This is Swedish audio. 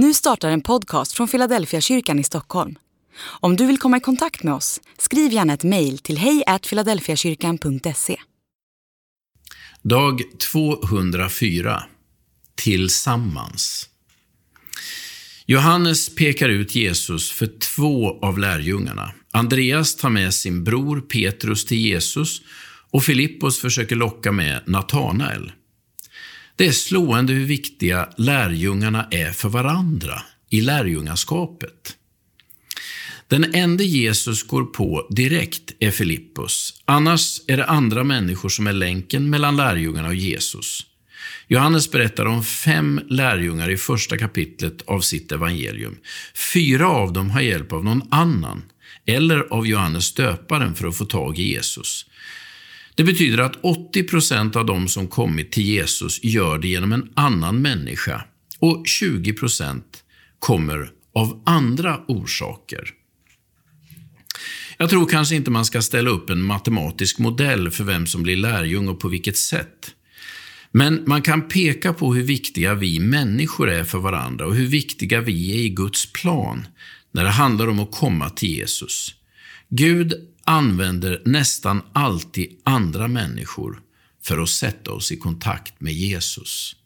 Nu startar en podcast från Philadelphia kyrkan i Stockholm. Om du vill komma i kontakt med oss, skriv gärna ett mejl till hejfiladelfiakyrkan.se. Dag 204 Tillsammans Johannes pekar ut Jesus för två av lärjungarna. Andreas tar med sin bror Petrus till Jesus och Filippos försöker locka med Natanael. Det är slående hur viktiga lärjungarna är för varandra i lärjungaskapet. Den enda Jesus går på direkt är Filippos. Annars är det andra människor som är länken mellan lärjungarna och Jesus. Johannes berättar om fem lärjungar i första kapitlet av sitt evangelium. Fyra av dem har hjälp av någon annan, eller av Johannes döparen för att få tag i Jesus. Det betyder att 80 procent av de som kommit till Jesus gör det genom en annan människa och 20 procent kommer av andra orsaker. Jag tror kanske inte man ska ställa upp en matematisk modell för vem som blir lärjung och på vilket sätt. Men man kan peka på hur viktiga vi människor är för varandra och hur viktiga vi är i Guds plan när det handlar om att komma till Jesus. Gud använder nästan alltid andra människor för att sätta oss i kontakt med Jesus.